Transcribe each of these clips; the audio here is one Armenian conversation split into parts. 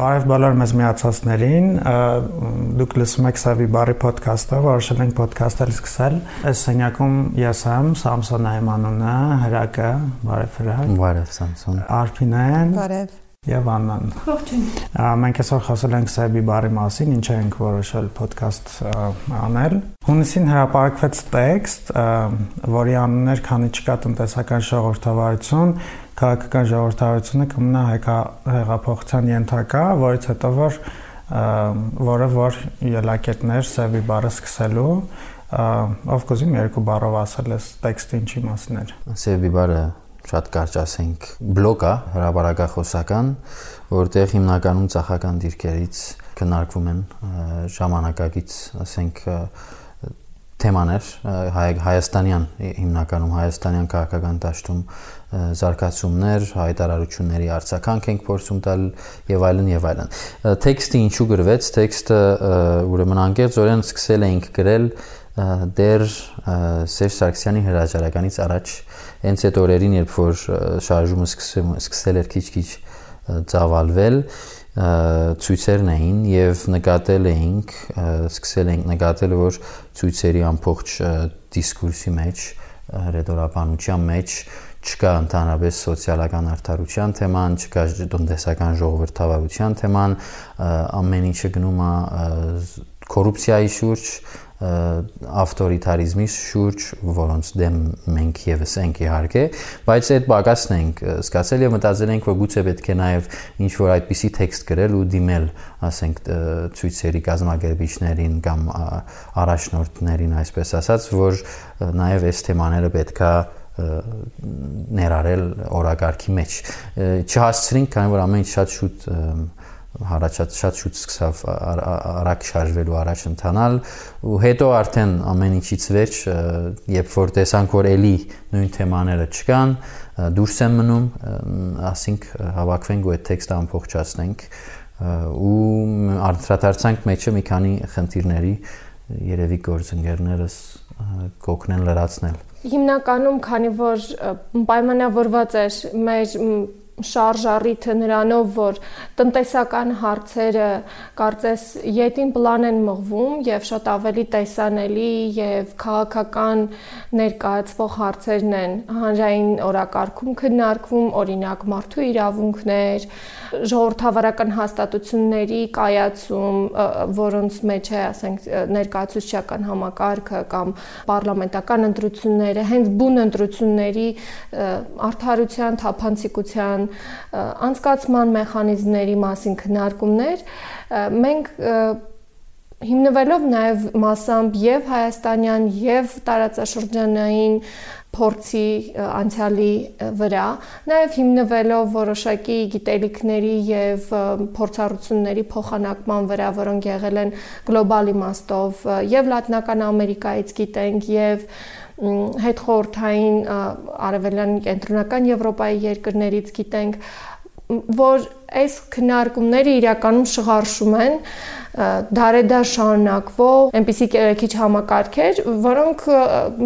Բարև բոլոր մեզ միացածներին։ Դուք լսում եք Սավի բարի ոդքասթը, որոշել ենք ոդքասթը սկսել։ Այս սենյակում ես եմ, Սամսոն Նայմանունը, Հրակը, բարև Հրակ։ Բարև Սամսոն։ Արփինեն։ Բարև Եվ Աննան։ Ողջույն։ Մենք այսօր խոսել ենք Սեբի բարի մասին, ինչ ենք որոշել ոդքասթ անել։ Հունիսին հրապարակվեց տեքստ, որի անունն էր «Քանի չկա տնտեսական ժողովրդավարություն, քաղաքական ժողովրդավարությունը կմնա հայկա հեղափոխության ենթակա, որից հետո որ որը որ ելակետներ Սեբի բարը սկսելու ով կուզի մի երկու բառով ասել այս տեքստը ինչի մասին էր։ Սեբի բարը շատ կարճ ասենք բլոկ է հրաբարակախոսական, որտեղ հիմնականում ցախական դիրքերից քննարկվում են ժամանակակից, ասենք թեմաներ հայ, հայաստանյան հիմնականում հայաստանյան քաղաքական դաշտում զարգացումներ, հայտարարությունների արձագանք ենք փորձում տալ եւ այլն եւ այլն։ Տեքստը ինչու գրվեց, տեքստը ուրեմն անկեղծորեն սկսել էինք գրել դեր Սերժ Սարգսյանի հրաժարականից առաջ հենց այդ օրերին, երբ որ շարժումը սկսել էր քիչ-քիչ ծավալվել, ցույցերն էին եւ նկատել էինք, սկսել էինք նկատել, որ ցույցերի ամբողջ դիսկուրսի մեջ, ռետորաբանության մեջ չկա ընդհանրապես սոցիալական արդարության թեման, չկա տնտեսական ժողովրդավարության թեման, ամեն ինչը գնում է կոռուպցիայի շուրջ, ավտորիտարիզմի շուրջ, որոնց դեմ մենք եւս ենք իհարկե, բայց այդ բակասն ենք սկացել եւ մտածել ենք, որ գուցե պետք է նաեւ ինչ որ այդպիսի տեքստ գրել ու դիմել, ասենք ցույցերի կազմակերպիչներին կամ առաջնորդներին, այսպես ասած, որ նաեւ այս թեմաները պետքա ներառել օրակարգի մեջ։ Չհասցրինք, քանի որ ամեն ինչ շատ շուտ հարաճած շատ շուտ սկսավ արագ շարժվելու առաջ ընթանալ ու հետո արդեն ամեն ինչից վերջ երբ որ տեսանք որ էլի նույն թեմաները չկան դուրս են մնում ասինք հավաքվենք ու այդ տեքստը ամփոփչացնենք ու անդրադարձանք մեջը մի քանի խնդիրների երևի գործընկերներս կօգնեն լրացնել հիմնականում քանի որ պայմանավորված էր մեր շարժառիթը նրանով, որ տնտեսական հարցերը կարծես յետին պլան են մղվում եւ շատ ավելի տեսանելի եւ քաղաքական ներկայացվող հարցերն են հանրային օրակարգում քննարկվում, օրինակ մարդու իրավունքներ, ժողովրդավարական հաստատությունների կայացում, որոնց մեջ է, ասենք, ներկայացուցչական համակարգը կամ պարլամենտական ընտրությունները, հենց բուն ընտրությունների արդարության, թափանցիկության անցկացման մեխանիզմների մասին քննարկումներ մենք հիմնվելով նաև մասամբ եւ հայաստանյան եւ տարածաշրջանային փորձի անցյալի վրա, նաև հիմնվելով որոշակի գիտելիքների եւ փորձառությունների փոխանակման վրա, որոնք եղել են գլոբալ իմաստով եւ Լատինական Ամերիկայից գիտենք եւ հետխորթային արևելյան կենտրոնական Եվրոպայի երկրներից գիտենք, որ այս քննարկումները իրականում շղարշում են դարեդար շարունակվող այնպիսի քիչ համակարգեր, որոնք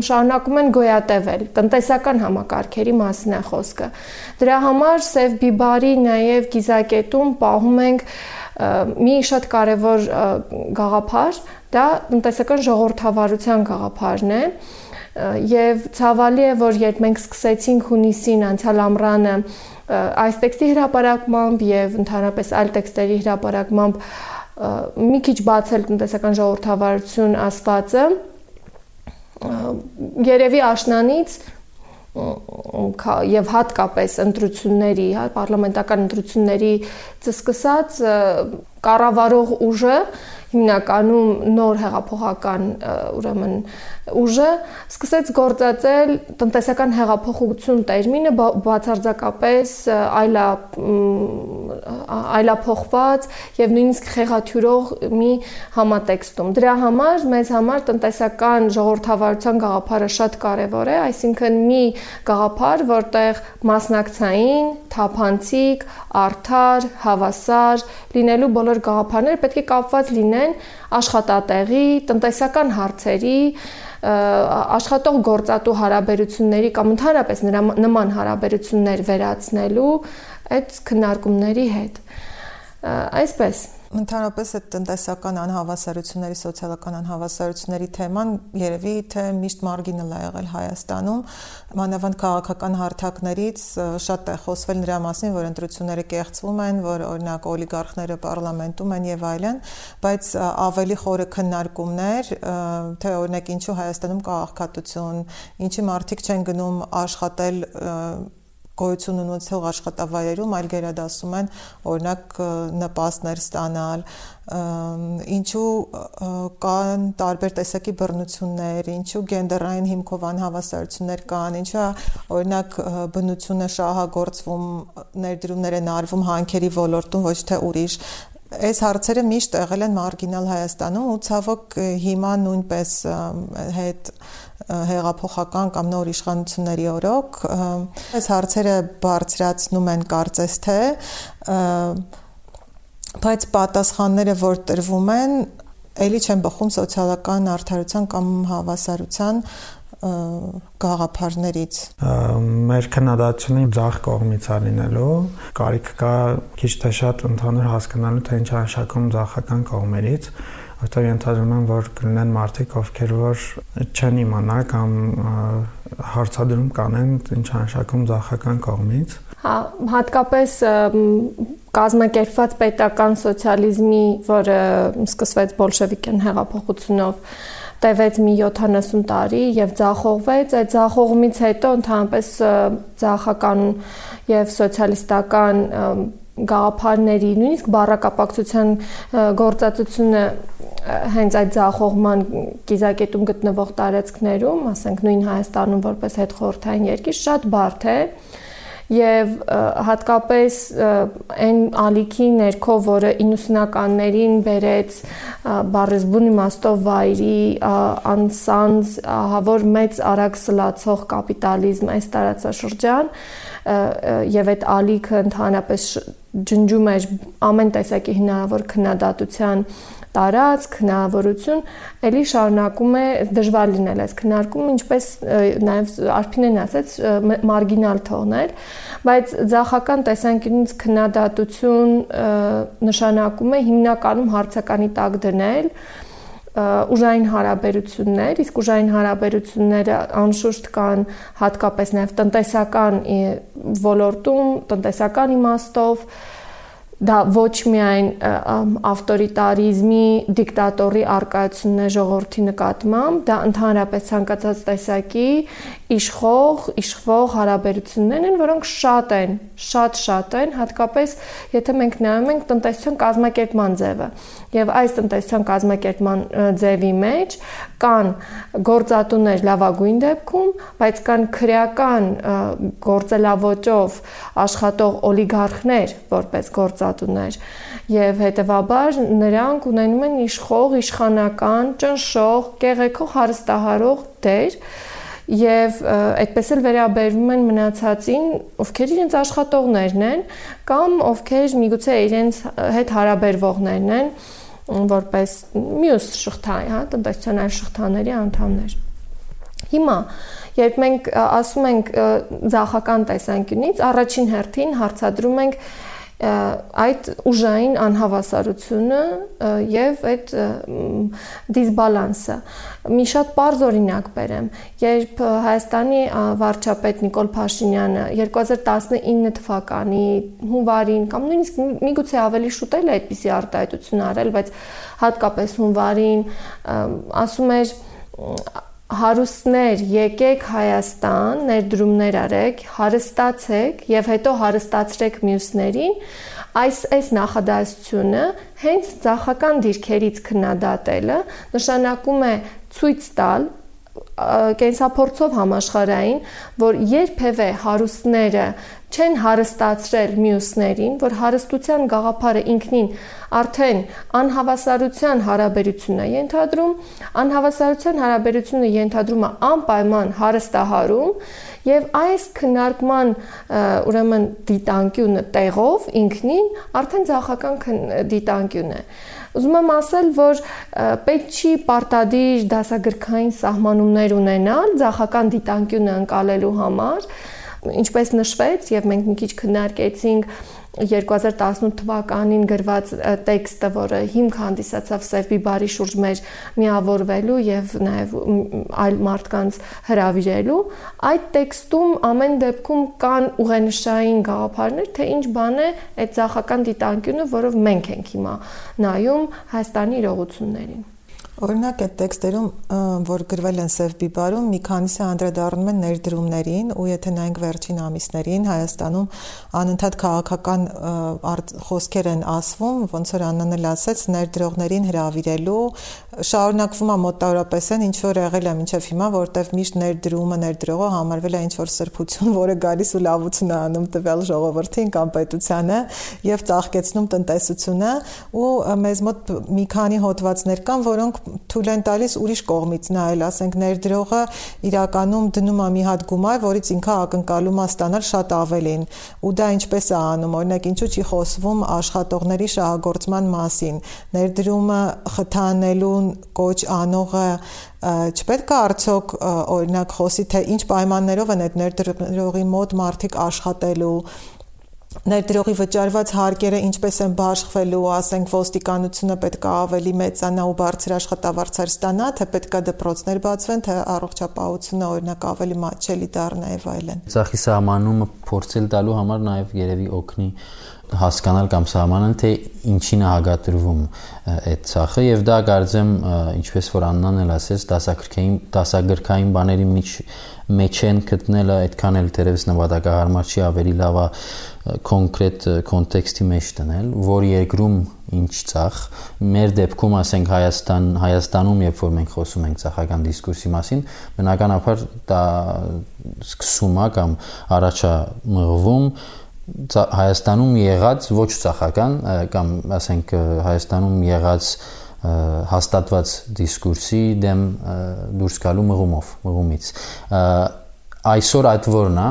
շարունակում են գոյատևել։ Տնտեսական համակարգերի մասին է խոսքը։ Դրա համար Սև Բիբարի նաև գիզակետում պահում ենք մի շատ կարևոր գաղափար, դա տնտեսական ժողովրդավարության գաղափարն է, եւ ցավալի է որ երբ մենք սկսեցինք հունիսին անցյալ ամռանը այս տեքստի հրապարակմամբ եւ ընդհանրապես այլ տեքստերի հրապարակմամբ մի քիչ բացել տնտեսական ժողովրդավարություն ասվածը երևի աշնանից եւ հատկապես ընտրությունների, հա, պարլամենտական ընտրությունների սկսած կառավարող ուժը հիմնականում նոր հեղափոխական ուրեմն ուժը սկսեց գործածել տնտեսական հեղափոխություն տերմինը բացարձակապես այլա այլափոխված եւ նույնիսկ խեղաթյուրող մի համատեքստում։ Դրա համար մեզ համար տնտեսական ժողովրդավարության գաղափարը շատ կարեւոր է, այսինքն մի գաղափար, որտեղ մասնակցային, թափանցիկ, արդար, հավասար լինելու բոլոր գաղափարները պետք է կապված լինեն աշխատատեղի, տնտեսական հարցերի, աշխատող գործատու հարաբերությունների կամ ընդհանրապես նրա նման հարաբերություններ վերացնելու այդ քննարկումների հետ Այսպես Ընդհանրապես այդ տնտեսական անհավասարությունների, սոցիալական անհավասարությունների թեման երևի թե միշտ մարգինալ է եղել Հայաստանում, մանավանդ քաղաքական հարթակներից շատ է խոսվել նրա մասին, որ ընտրությունները կեղծվում են, որ օրինակ օլիգարխները պարլամենտում են եւ այլն, բայց ավելի խորը քննարկումներ, թե օրինակ ինչու Հայաստանում կա աղքատություն, ինչի մարդիկ չեն գնում աշխատել գոյություն ունեցող աշխատավայրերում, այլ գերադասում են օրինակ նպաստներ ստանալ, ինչու կան տարբեր տեսակի բռնություններ, ինչու գենդերային հիմքով անհավասարություններ կան, ինչու օրինակ բնությունը շահագործվում, ներդրումներ են արվում հանքերի ոլորտում, ոչ թե ուրիշ այս հարցերը միշտ եղել են մարգինալ Հայաստանում ու ցավոք հիմա նույնպես հետ հեղափոխական կամ նոր իշխանությունների օրոք այս հարցերը բարձրացնում են կարծես թե բայց պատասխանները որ տրվում են ելի չեն բխում սոցիալական արդարության կամ հավասարության գաղափարներից մեր քննադատությունը ցախ կողմից է լինելու կարիք կա քիչ թե շատ ընդհանուր հասկանալու թե ինչ անշակում ցախական կողմերից որտեղ ենթադրում եմ, որ կլինեն մարդիկ, ովքեր որ չեն իմանա կամ հարցադրում կանեն ինչ անշակում ցախական կողմից։ Հա, հատկապես կազմակերպված պետական սոցիալիզմի, որը սկսվեց բոլշևիկյան հեղափոխությունով, տևեց մի 70 տարի եւ ձախողվեց այդ ձախողումից հետո ընդհանրապես ձախական եւ սոցիալիստական գաղափարների, նույնիսկ բառակապակցության գործածությունը հենց այդ ձախողման կիզակետում գտնվող տարածքներում, ասենք նույն Հայաստանում որպես հետ խորթային երկիր շատ բարդ է եւ հատկապես այն ալիքի ներքո, որը 90-ականներին բերեց բարեզբուն իմաստով վայրի անսանձ հավոր մեծ արագ սլացող կապիտալիզմ այս տարածաշրջան եւ այդ ալիքը ընդհանրապես ջնջում էր ամեն տեսակի հնարավոր քննադատության տարածք, հնարավորություն, ելի շարունակում է դժվար լինել այս քննարկումը, ինչպես նաև Արփինեն ասաց, մարգինալ թողնել, բայց ցախական տեսանկյունից քննադատություն նշանակում է հիմնականում հարցականի տակ դնել ուժային հարաբերություններ, իսկ ուժային հարաբերությունները անշուշտ կան հատկապես նաև տնտեսական ոլորտում, տնտեսական իմաստով, դա ոչ միայն ավտորիտարիզմի, դիկտատորի արկայությունն է ժողովրդի նկատմամբ, դա ընդհանրապես ցանկացած տեսակի իշխող, իշխվող հարաբերություններն են, որոնք շատ են, շատ-շատ են, հատկապես եթե մենք նայում ենք տնտեսության կազմակերպման ձևը եւ այս տնտեսության կազմակերպման ձևի մեջ կան գործատուներ լավագույն դեպքում, բայց կան քրեական գործելավոճով աշխատող օլիգարխներ որպես գործատուներ եւ հետեւաբար նրանք ունենում են իշխող, իշխանական, ճնշող, կեղեքող հարստահարող դեր եւ այդպես էլ վերաբերվում են մնացածին, ովքեր իրենց աշխատողներն են կամ ովքեր միգուցե իրենց հետ հարաբերվողներն են, որպես մյուս շղթայի, հա, տնտեսության այլ շղթաների անդամներ։ Հիմա, երբ մենք ասում ենք ցախական տեսանկյունից, առաջին հերթին հարցադրում ենք այդ ուժային անհավասարությունը եւ այդ դիսբալանսը։ Մի շատ པարզ օրինակ բերեմ, երբ Հայաստանի վարչապետ Նիկոլ Փաշինյանը 2019 թվականի հունվարին կամ նույնիսկ միգուցե ավելի շուտ էլ այդպիսի արտահայտություն արել, բայց հատկապես հունվարին ասում էր հարուստներ, եկեք Հայաստան, ներդրումներ արեք, հարստացեք եւ հետո հարստացրեք մյուսներին, այս այս նախադասությունը հենց ցախական դիրքերից քննադատելը նշանակում է ցույց տալ կենսափորձով համաշխարային, որ երբևէ հարուստները չեն հարստացրել մյուսներին, որ հարստության գաղափարը ինքնին արդեն անհավասարության հարաբերություն է ենթադրում, անհավասարության հարաբերությունը ենթադրում է անպայման հարստահարում եւ այս քննարկման ուրեմն դիտանկյունը տեղով ինքնին արդեն ցախական դիտանկյուն է։ Ուզում եմ ասել, որ պետք չի պարտադիր դասագրքային սահմանումներ ունենալ ցախական դիտանկյունը անցալելու համար, ինչպես նշվեց եւ մենք մի քիչ քննարկեցինք 2018 թվականին գրված տեքստը, որը հիմք հանդիսացավ Սև Բիբարի շուրջ մեր միավորվելու եւ նաեւ այլ մարդկանց հրավիրելու, այդ տեքստում ամեն դեպքում կան ուղենշային գաղափարներ, թե ինչ բան է այդ ցախական դիտանկյունը, որով մենք ենք հիմա նայում Հայաստանի իրողություններին։ Օրինակ այդ տեքստերում, որ գրվել են Սև Բիբարում, մի քանիսը անդրադառնում են ներդրումներին, ու եթե նայենք վերջին ամիսներին Հայաստանում անընդհատ քաղաքական խոսքեր են ասվում, ոնց որ Աննան էլ ասաց, ներդրողներին հravirելու շարունակվում է մոտավորապես այն ինչ որ եղել է մինչև հիմա, որտեվ միշտ ներդրումը ներդրողը համարվել է ինչ որ սրբություն, որը գալիս ու լավություն է անում տվյալ ժողովրդին կամ պետությանը եւ ծաղկեցնում տնտեսությունը ու մեզ մոտ մի քանի հոդվածներ կան, որոնք թույլ են տալիս ուրիշ կողմից նայել, ասենք ներդրողը իրականում դնում է մի հատ գումար, որից ինքը ակնկալում է ստանալ շատ ավելին։ Ու դա ինչպես է անում, օրինակ ինչու՞ չի խոսվում աշխատողների շահագործման մասին։ Ներդրումը խթանելուն կոչ անողը չպետք է արդյոք օրինակ խոսի թե ինչ պայմաններով են այդ ներդրողի մոտ մարդիկ աշխատելու ներդրողի վճարված հարկերը ինչպես են բաշխվելու, ասենք ոստիկանությունը պետք է ավելի մեծանա ու բարձր աշխատավարձեր ստանա, թե պետք է դպրոցներ բացվեն, թե առողջապահությունը օրինակ ավելի մատչելի դառնա եւ այլն։ Ցախի սահմանումը փորձել տալու համար նաեւ երևի օգնի հասկանալ կամ սահմանալ թե ինչին է հագատրվում այդ ցախը եւ դա կարծեմ ինչպես որ Աննան էլ ասեց դասագրքային դասագրքային բաների միջ մեջ են գտնելը այդքան էլ դերևս նվադակահարմար չի ավելի լավ է կոնկրետ կոնտեքստի մեջ դնել, որ երկրում ինչ ցախ, մեր դեպքում ասենք Հայաստան, Հայաստանում, երբ որ մենք խոսում ենք ցախական դիսկուրսի մասին, բնականաբար դա սկսում է կամ առաջա մղվում Հայաստանում եղած ոչ ցախական կամ ասենք Հայաստանում եղած հաստատված դիսկուրսի դեմ դուրս գալու մղումով, մղումից այսօր այդ որն է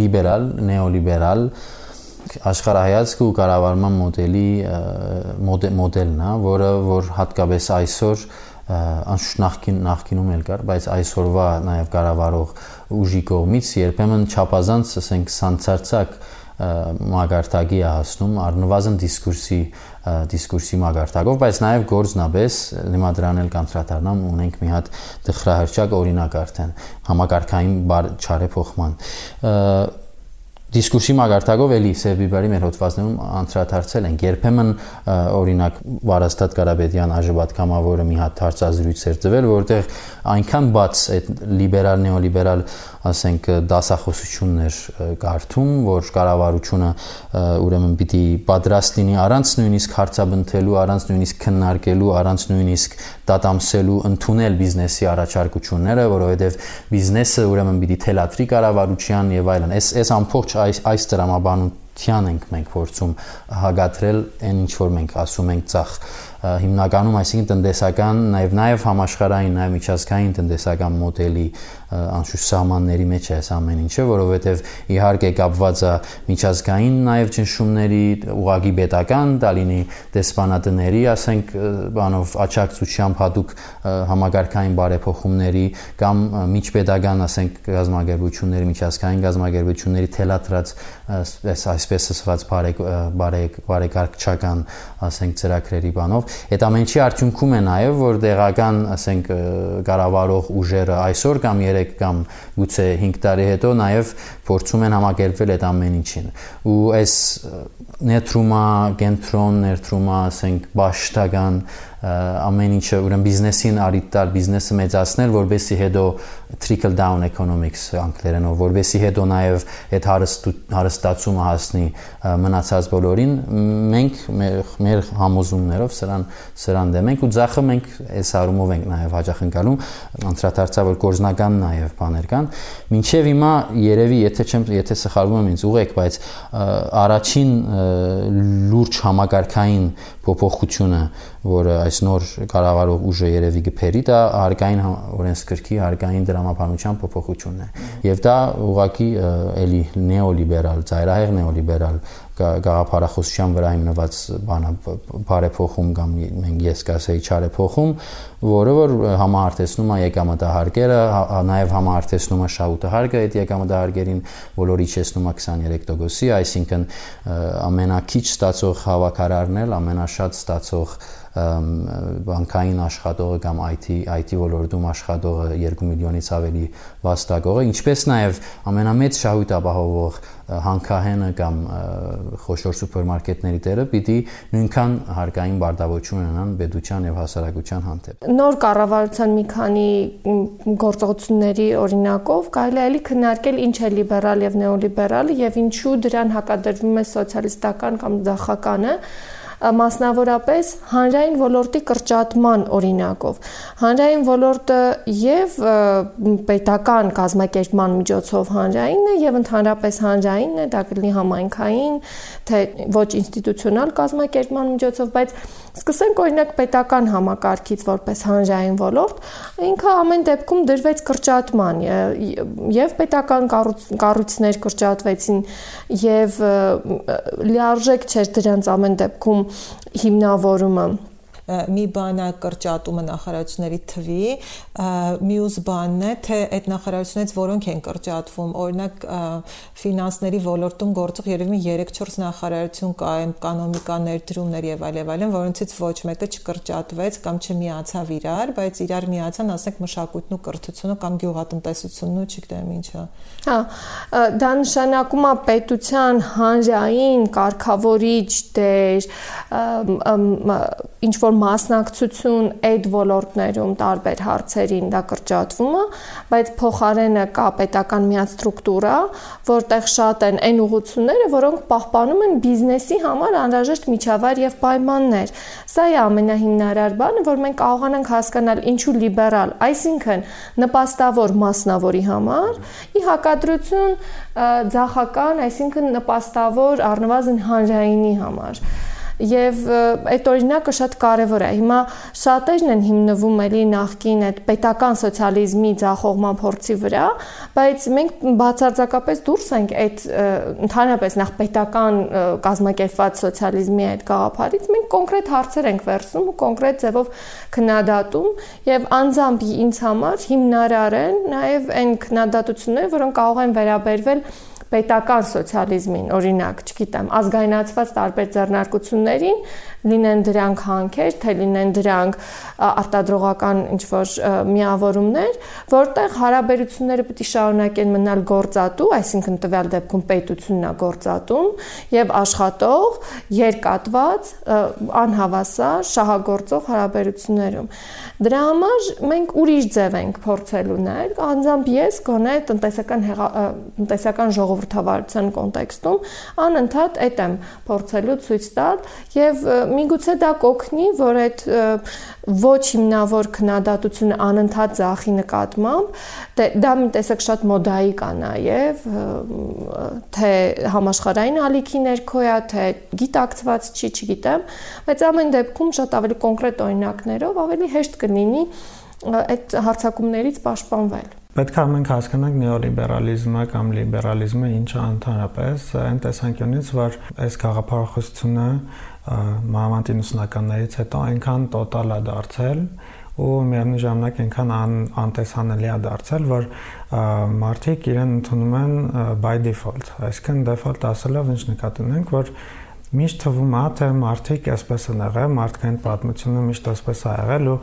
լիբերալ, նեոլիբերալ աշխարհայացք ու կառավարման մոդելի մոդելն է, որը որ հատկապես այսօր անշուշտ նախքին նախքինում էլ կար, բայց այսօրվա նաև կառավարող ուժի կողմից երբեմն չափազանց, ասենք, սանցարցակ մագարտակի է հասնում առնվազն դիսկուրսի դիսկուրսի մագարտակով, բայց նաև գործնաբես հիմա դրան էլ կանտրատարնամ ունենք մի հատ դխրահրճակ օրինակ արդեն համակարգային չարեփոխման դիսկուրսի մագարտակով էլի Սերբիբարի մեր հոդվածներում անդրադարձել ենք։ Երբեմն օրինակ Վարաստատ Ղարաբեդյան Աժբատ կամավորը մի հատ հարցազրույց էր տվել, որտեղ այնքան բաց այդ լիբերալ նեոլիբերալ ասենք դասախոսություններ կարդում, որ կառավարությունը ուրեմն պիտի պատրաստ լինի առանց նույնիսկ հարցաբնթելու, առանց նույնիսկ քննարկելու, առանց նույնիսկ դատամսելու ընդունել բիզնեսի առաջարկությունները, որովհետև բիզնեսը ուրեմն պիտի թելատրի կառավարության եւ այլն։ Այս այս ամբողջ այս այս դրամաբանության ենք մենք փորձում հագատրել այն ինչ որ մենք ասում ենք ցախ հիմնականում այսինքն տնտեսական նաև նաև համաշխարհային նաև միջազգային տնտեսական մոդելի անշուշտ սահմանների մեջ է այս ամեն ինչը, որովհետև իհարկե կապված է միջազգային նաև ճնշումների, ուղագի պետական, դալինի դեսպանատների, ասենք, բանով աճակցությամբ հadoop համագարկային բարեփոխումների կամ միջպետական, ասենք, գազམ་ագերբությունների, միջազգային գազམ་ագերբությունների թելատրած այս այսպես ասված բարեկարգչական, ասենք, ծրագրերի բանով, այդ ամենի արդյունքում է նաև որ դեղական, ասենք, կառավարող ուժերը այսօր կամ 3 կամ գուցե 5 տարի հետո նաև փորձում են համակերպվել այդ ամեն ինչին։ Ու այս ներդրումա, կենտրոն ներդրումա, ասենք, ճաշտական ամեն ինչը ուրեմն բիզնեսին արիտ տալ, բիզնեսը մեծացնել, որբեսի հետո trickle down economics անգլերենով, որբեսի հետո նաև այդ հարստացումը հասնի մնացած բոլորին, մենք մեր, համոզումներով սրան սրան դեմ ենք ու ցախը մենք այս առումով ենք նաև հաջախ ընկալում, անդրադարձա որ կորզնական նաև բաներ կան։ Մինչև հիմա երևի եթե չեմ եթե սխալվում եմ ինձ ուղեք, բայց առաջին լուրջ համակարգային փոփոխությունը որը այս նոր կառավարող ուժը երևի գբերի դա հարկային օրենսգրքի հարկային դրամապանության փոփոխությունն է։ Եվ դա ուղղակի էլի նեոլիբերալ, ծայրահեղ նեոլիբերալ գաղափարախոսության վրա հիմնված բանա բարեփոխում կամ մենք ես կասեի չարեփոխում, որը որ համահարթեցնում է եկամտահարկերը, նաև համահարթեցնում է շահութահարկը այդ եկամտահարկերին, բոլորի չեսնում է 23%-ի, այսինքն ամենակիչ ստացող հավաքարարն էլ ամենաշատ ստացող բանկային աշխատողը կամ IT IT ոլորտում աշխատողը 2 միլիոնից ավելի վաստակողը, ինչպես նաև ամենամեծ շահույթ ապահովող հանքահենը կամ խոշոր սուպերմարկետների տերը պիտի նույնքան հարկային բարդավոճություն ունենան պետության եւ հասարակության հանդեպ։ Նոր կառավարության մի քանի գործողությունների օրինակով կարելի է քննարկել ինչ է լիբերալ եւ նեոլիբերալ եւ ինչու դրան հակադրվում է սոցիալիստական կամ դախականը մասնավորապես հանրային ոլորտի կրճատման օրինակով։ Հանրային ոլորտը եւ պետական կազմակերպման միջոցով հանրայինն է եւ ընդհանրապես հանրայինն է, դա կլինի համայնքային, թե ոչ ինստիտուցիոնալ կազմակերպման միջոցով, բայց Սկսենք օրինակ պետական համակարգից որպես հանրային ոլորտ, ինքը ամեն դեպքում դրվեց կրճատման եւ պետական կառույցներ կրճատվեցին եւ լիարժեք չէր դրանց ամեն դեպքում հիմնավորումը մի բան է կրճատումը նախարարությունների թվի, մյուս բանն է, թե այդ նախարարությունից որոնք են կրճատվում։ Օրինակ ֆինանսների ոլորտում գործող երևի 3-4 նախարարություն կա, էկոնոմիկա ներդրումներ եւ այլ եւ այլն, որոնցից ոչ մեկը չկրճատվեց կամ չմիացավ իրար, բայց իրար միացան, ասենք մշակույթն ու կրթությունը կամ գյուղատնտեսությունն ու չգիտեմ ինչը։ Հա, դա նշանակում է պետության հանրային կարգավորիչ դեր, ինչ որ մասնակցություն այդ ոլորտներում տարբեր հարցերին դա կրճատվում է, բայց փոխարենը կա պետական միած ստրուկտուրա, որտեղ շատ են այն ուղությունները, որոնք պահպանում են բիզնեսի համար անհրաժեշտ միջավայր եւ պայմաններ։ Սա է ամենահիմնարար բանը, որ մենք կարողանանք հասկանալ ինչու լիբերալ, այսինքն նպաստավոր մասնավորի համար, ի հակադրություն ձախական, այսինքն նպաստավոր առնվազն հանրայինի համար եւ այդ օրինակը շատ կարեւոր է։ Հիմա շատերն են հիմնվում էլի նախքին այդ պետական սոցիալիզմի ձախողման փորձի վրա, բայց մենք բացարձակապես դուրս ենք այդ ընդհանրապես նախ պետական կազմակերպված սոցիալիզմի այդ գաղափարից, մենք կոնկրետ հարցեր ենք վերցնում ու կոնկրետ ձևով քննադատում եւ անձամբ ինձ համար հիմնարար են նաեւ այն քննադատությունները, որոնք կարող են վերաբերվել պետական սոցիալիզմին, օրինակ, չգիտեմ, ազգայնացված տարբեր ձեռնարկություններին, լինեն դրանք հանքեր, թե լինեն դրանք արտադրողական ինչ-որ միավորումներ, որտեղ հարաբերությունները պետք է շարունակեն մնալ գործատու, այսինքն տվյալ դեպքում պետությունն է գործատում եւ աշխատող, երկատված, անհավասար, շահագործող հարաբերություններում։ Դրա համար մենք ուրիշ ձև ենք փորձելու նայել, անձամբ ես գոնե տնտեսական տնտեսական ժողովրդավարության կոնտեքստում անընդհատ այդ եմ փորձելու ցույց տալ եւ միգուցե դա կօգնի, որ այդ ոչ հիմնավոր քննադատությունը անընդհատ ձախի նկատմամբ, դա մի տեսակ շատ մոդայիկ է նաև, թե համաշխարհային ալիքի ներքո է, թե գիտակցված չի, չգիտեմ, բայց ամեն դեպքում շատ ավելի կոնկրետ օրինակներով ավելի հեշտ կլինի այդ հարցակումներից պաշտպանվել։ Պետք է մենք հասկանանք նեոլիբերալիզմը կամ լիբերալիզմը ինչը ընդհանրապես այն տեսանկյունից, որ այս գաղափարախոսությունը մանավանդ 90-ականներից հետո այնքան տոտալ է դարձել ու միևնույն ժամանակ այնքան ան, անտեսանելի է դարձել, որ մարդիկ իրեն ընդունում են by default, այսինքն default ասելով ինչ նկատի ունենք, որ միշտ թվում է թե մարդիկ այսպես են եղել, մարդկային պատմությունը միշտ այսպես է եղել ու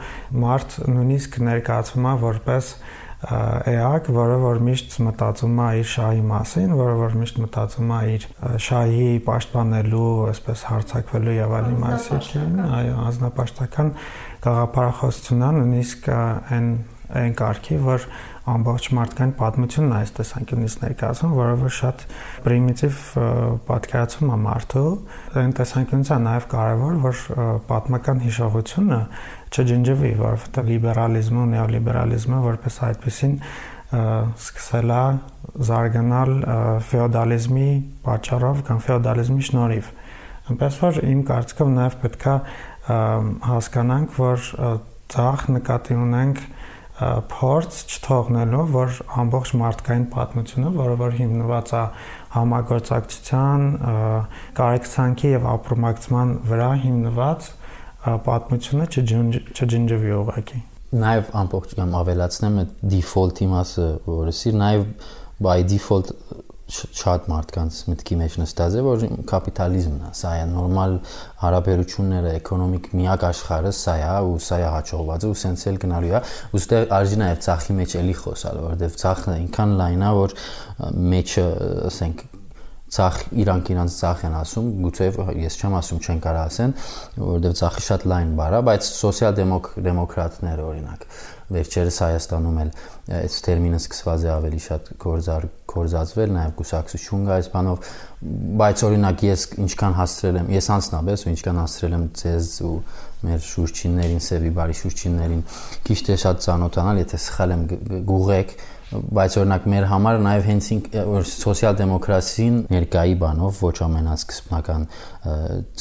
մարդ նույնիսկ ներկայացվում է որպես էակ, որը որ միշտ մտածում է իր շահի մասին, որը որ միշտ մտածում է իր շահի պաշտպանելու, այսպես հարցակվելու եւ այլն մասին, այո, անznապաշտական գաղափարախոսությունն նույնիսկ այն այն կարգի, որ ամբողջ մարդկային պատմությունն այս տեսանկյունից ներկայացում, որը որ շատ պրիմիտիվ պատկերացում է մարդու, այն տեսանկյունից է նաև կարևոր, որ պատմական հիշողությունը չջնջվի, որովհետև լիբերալիզմը, նեոլիբերալիզմը որպես այդպեսին սկսել է զարգանալ ֆեոդալիզմի պատճառով կամ ֆեոդալիզմի շնորհիվ։ Այնպես որ իմ կարծիքով նաև պետքա հասկանանք, որ ցախ նկատի ունենք փորձ չթողնելու, որ ամբողջ մարդկային պատմությունը, որը որ հիմնված է համագործակցության, կարեկցանքի եւ ապրոմակցման վրա հիմնված պատմությունը չջնջվի ուղակի։ Նաև ամբողջ կամ ավելացնեմ այդ default-ի մասը, որը սիր նաև by default շատ մարդկանց մտքի մեջ նստած է, որ կապիտալիզմն է, սա է նորմալ հարաբերությունները, էկոնոմիկ միակ աշխարհը սա է, ու սա է հաջողված ու սենց էլ գնալու է։ Ոստեղ արժի նաև ցախի մեջ էլի խոսալ, որովհետև ցախը այնքան լայն է, որ մեջը, ասենք, ցախ իրանք իրանց ցախ են ասում, գուցե ես չեմ ասում չեն կարող ասեն, որովհետև ցախի շատ լայն բառ է, բայց սոցիալ-դեմոկրատները օրինակ վերջերս Հայաստանում էլ այս տերմինը սկսված է ավելի շատ գործար գործածվել, նաև կուսակցություն կա այս բանով, բայց օրինակ ես ինչքան հասցրել եմ, ես անցնաբես ու ինչքան հասցրել եմ ձեզ ու մեր շուրջիններին, Սևի բարի շուրջիններին քիչ թե շատ ծանոթանալ, եթե սխալ եմ գուղեք, բայց օրինակ մեր համար նաև հենց որ սոցիալ-դեմոկրասին ներկայի բանով ոչ ամենասկզբնական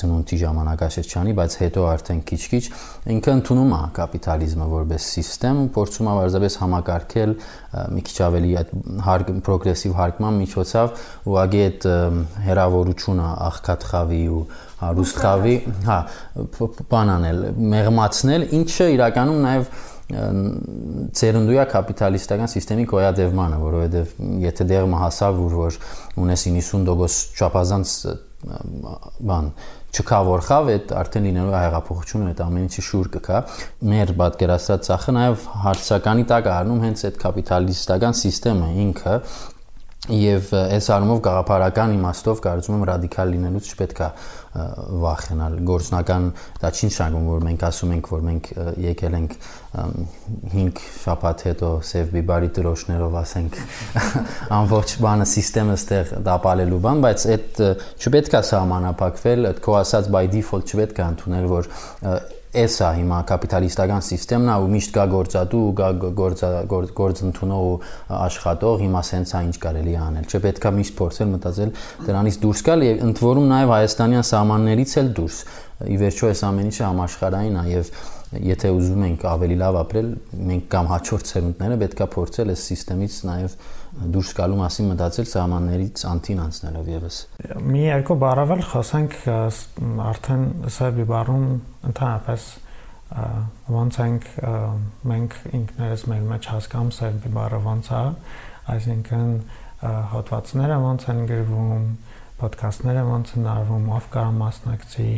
ծնունդի ժամանակաշրջանի, բայց հետո արդեն քիչ-քիչ ինքը ընդունում է կապիտալիզմը որպես համակարգ ու փորձում է բարձրապես համակարգել մի քիչ ավելի այդ հարկ պրոգրեսիվ հարկման միջոցով ուղղակի այդ հերավորությունը աղքատ խավի ու հարուստ խավի, հա, բանանել, մեղմացնել, ինչը իրականում նաև ծերունդույա կապիտալիստական համակարգի գոյատևմանը, որովհետև եթե դեղը հասավ, որ որ ունես 90% չափազանց բան չկա որ խավ այդ արդեն լինելու հեղափոխությունը այդ ամեն ինչի շուր կկա մեր պատկերացրած ցախը նաև հարցականի տակ առնում հենց այդ կապիտալիստական համակարգը ինքը եւ այս առումով գաղափարական իմաստով կարծում եմ ռադիկալ լինելուց չպետք է վախենալ գործնական դա չի նշանակում որ մենք ասում ենք որ մենք եկել ենք 5 շաբաթ հետո Սև Բիբարի դրոշներով ասենք ամբողջ բանը համակարգը ստեղ դապալելու բան բայց այդ չպետք է սահմանափակվել այդ քո ասած by default չպետք է ընդունել որ Էսա հիմա կապիտալիստական համակարգն է ու միշտ կա գործատու ու կա գործ գործընթունող ու աշխատող, հիմա սենց է ինչ կարելի է անել։ Չպետքա միշտ փորձել մտածել դրանից դուրս գալ եւ ընդ որում նաեւ հայաստանյան սահմաններից էլ դուրս։ Ի վերջո այս ամեն ինչը համաշխարհային է եւ եթե ուզում ենք ավելի լավ ապրել, մենք կամ հաջորդ ցերունդները պետքա փորձել այս համակարգից նաեւ դուրս գալու մասին մտածել սահմաններից անտին անցնելով եւս։ Մի երկու բառավել խոսենք արդեն սերբի բառում ընդհանրապես ոնց ենք մենք ինքներս մեր մեջ հասկանում սերբի բառը ոնց է, այսինքն հոդվածները ոնց են գրվում, ոդկասթները ոնց են արվում, ով կարող մասնակցի,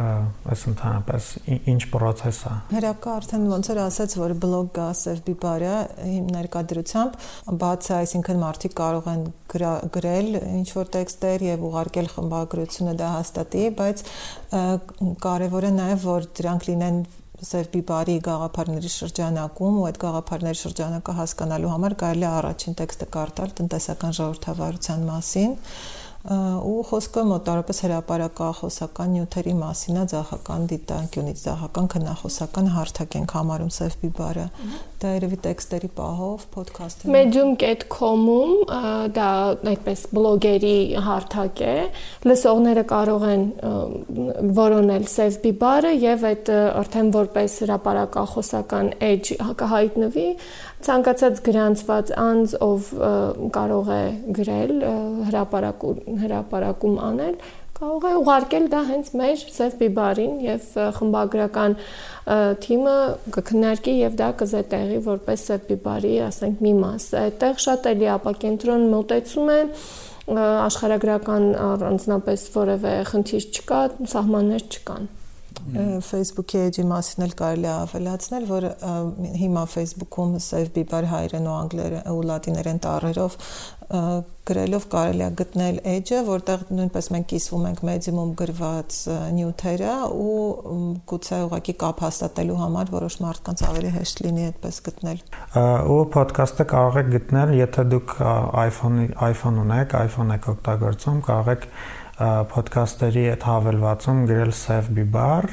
այս ընդհանրապես ինչ process է։ Հերակա արդեն ոնց էր ասաց, որ բլոգ կա Սև Բիբարյա ներկայդրությամբ, բաց է, այսինքն մարդիկ կարող են գրել ինչ որ տեքստեր եւ ուղարկել խմբագրությունը դա հաստատի, բայց կարեւոր է նաեւ որ դրանք լինեն Սև Բիբարի գաղափարների շրջանակում ու այդ գաղափարների շրջանակը հասկանալու համար կարելի է առաջին տեքստը կարդալ տնտեսական ժողովրդավարության մասին ու խոսքը մոտարապես հրաապարակախոսական նյութերի մասին է ցախական դիտանկյունից ցախական քնախոսական հարթակ ենք համարում Սև Բիբարը դա երևի տեքստերի պահով ոդքասթի medium.com-ում դա այդպես բլոգերի հարթակ է լսողները կարող են որոնել Սև Բիբարը եւ այդ արդեն որպես հրաապարակախոսական edge կհայտնվի ցանկացած գրանցված անձ ով կարող է գրել հրաապարակում հրաապարակում անել կարող է ուղարկել դա հենց մեր Սև Բիբարին եւ խմբագրական թիմը կքննարկի եւ դա կզետեղի որպես Սև Բիբարի, ասենք, մի մաս։ Այդտեղ շատ էլի ապակենտրոն մոտեցում է աշխարհագրական առանձնապես որևէ խնդիր չկա, սահմաններ չկան։ Facebook-ի էջի մասին էլ կարելի է ավելացնել, որ հիմա Facebook-ում Save Bieber հայերեն ու անգլերեն ու լատիներեն տառերով գրելով կարելի է գտնել edge-ը, որտեղ նույնպես մենք կիսվում ենք medium-ում գրված նյութերը ու գուցե ուղղակի կապ հաստատելու համար որոշ մարդկանց ավելի հեշտ լինի այդպես գտնել։ Ու podcast-ը կարող եք գտնել, եթե դուք iPhone iPhone ունեք, iPhone եք օգտագործում, կարող եք ոդքասթերի այդ հավելվածում գրել save bibar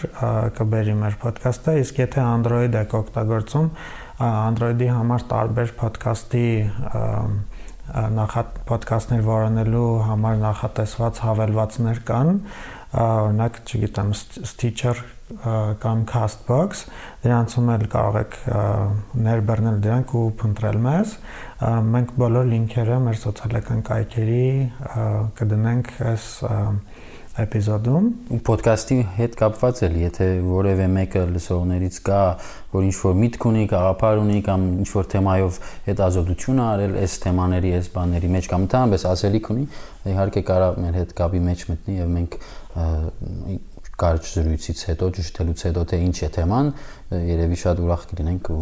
կբերի մեր ոդքասթը, իսկ եթե Android եք օգտագործում, Android-ի համար տարբեր ոդքասթի նախատ ոդքասթներ վարանելու համար նախատեսված հավելվածներ կան, օրինակ, չգիտեմ, Stitcher կամ Castbox, դրանցում էլ կարող եք ներբեռնել դրանք ու փնտրել մեզ։ Մենք բոլոր լինքերը մեր սոցիալական կայքերի կդնենք այս էպիզոդում ոդկասթի հետ կապված էլ, եթե որևէ մեկը լսողներից կա, որ ինչ որ միտք ունի, գաղափար ունի կամ ինչ որ թեմայով հետազոտություն արել այս թեմաների, այս բաների մեջ կամ ընդհանրապես ասելիք ունի, իհարկե կարա մեր հետ կապի մեջ մտնի եւ մենք կարճ զրույցից հետո ճշտելուց հետո թե ինչ է թեման, երևի շատ ուրախ կլինենք ու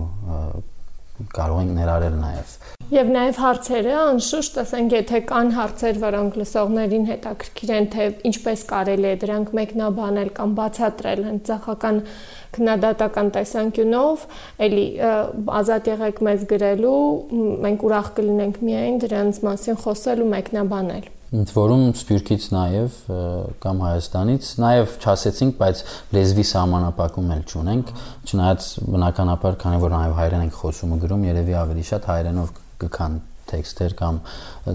կարող ենք ներառել նաև Եվ նաև հարցերը, անշուշտ, ասենք, եթե կան հարցեր, որոնք լսողներին հետաքրքիր են, թե ինչպես կարելի է դրանք մեկնաբանել կամ բացատրել հենց ցախական քննադատական տեսանկյունով, էլի ազատ եղեք մեզ գրելու, մենք ուրախ կլինենք միայն դրանց մասին խոսել ու մեկնաբանել ընդ որում Սփյուռքից նաև կամ Հայաստանից նաև չասեցինք, բայց լեզվի սահմանապակում էլ չունենք, չնայած բնականաբար, քանի որ նաև հայերեն ենք խոսում ու գրում, երևի ավելի շատ հայերենով կքան տեքստեր կամ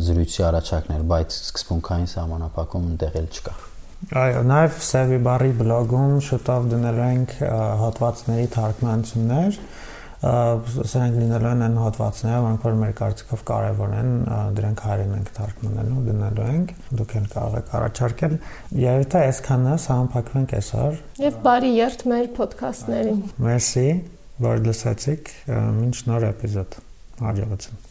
զրույցի առաջարկներ, բայց սկզբունքային սահմանապակում այնտեղ էլ չկա։ Այո, նաև Սերվի բարի բլոգում շուտով դնելու ենք հատվածների թարգմանություններ, սրանք լինելու են այն հատվածները, որոնք որ մեր կարծիքով կարևոր են, դրանք հայերեն ենք թարգմանելու, դնելու ենք։ Դուք էլ կարող եք առաջարկել։ Եվ դա այսքանն է, սահմանփակվենք այսօր։ Եվ բարի երթ մեր ոդքասթներին։ Մերսի, որ լսեցիք, մինչ նոր էպիզոդ։ Հաջողություն։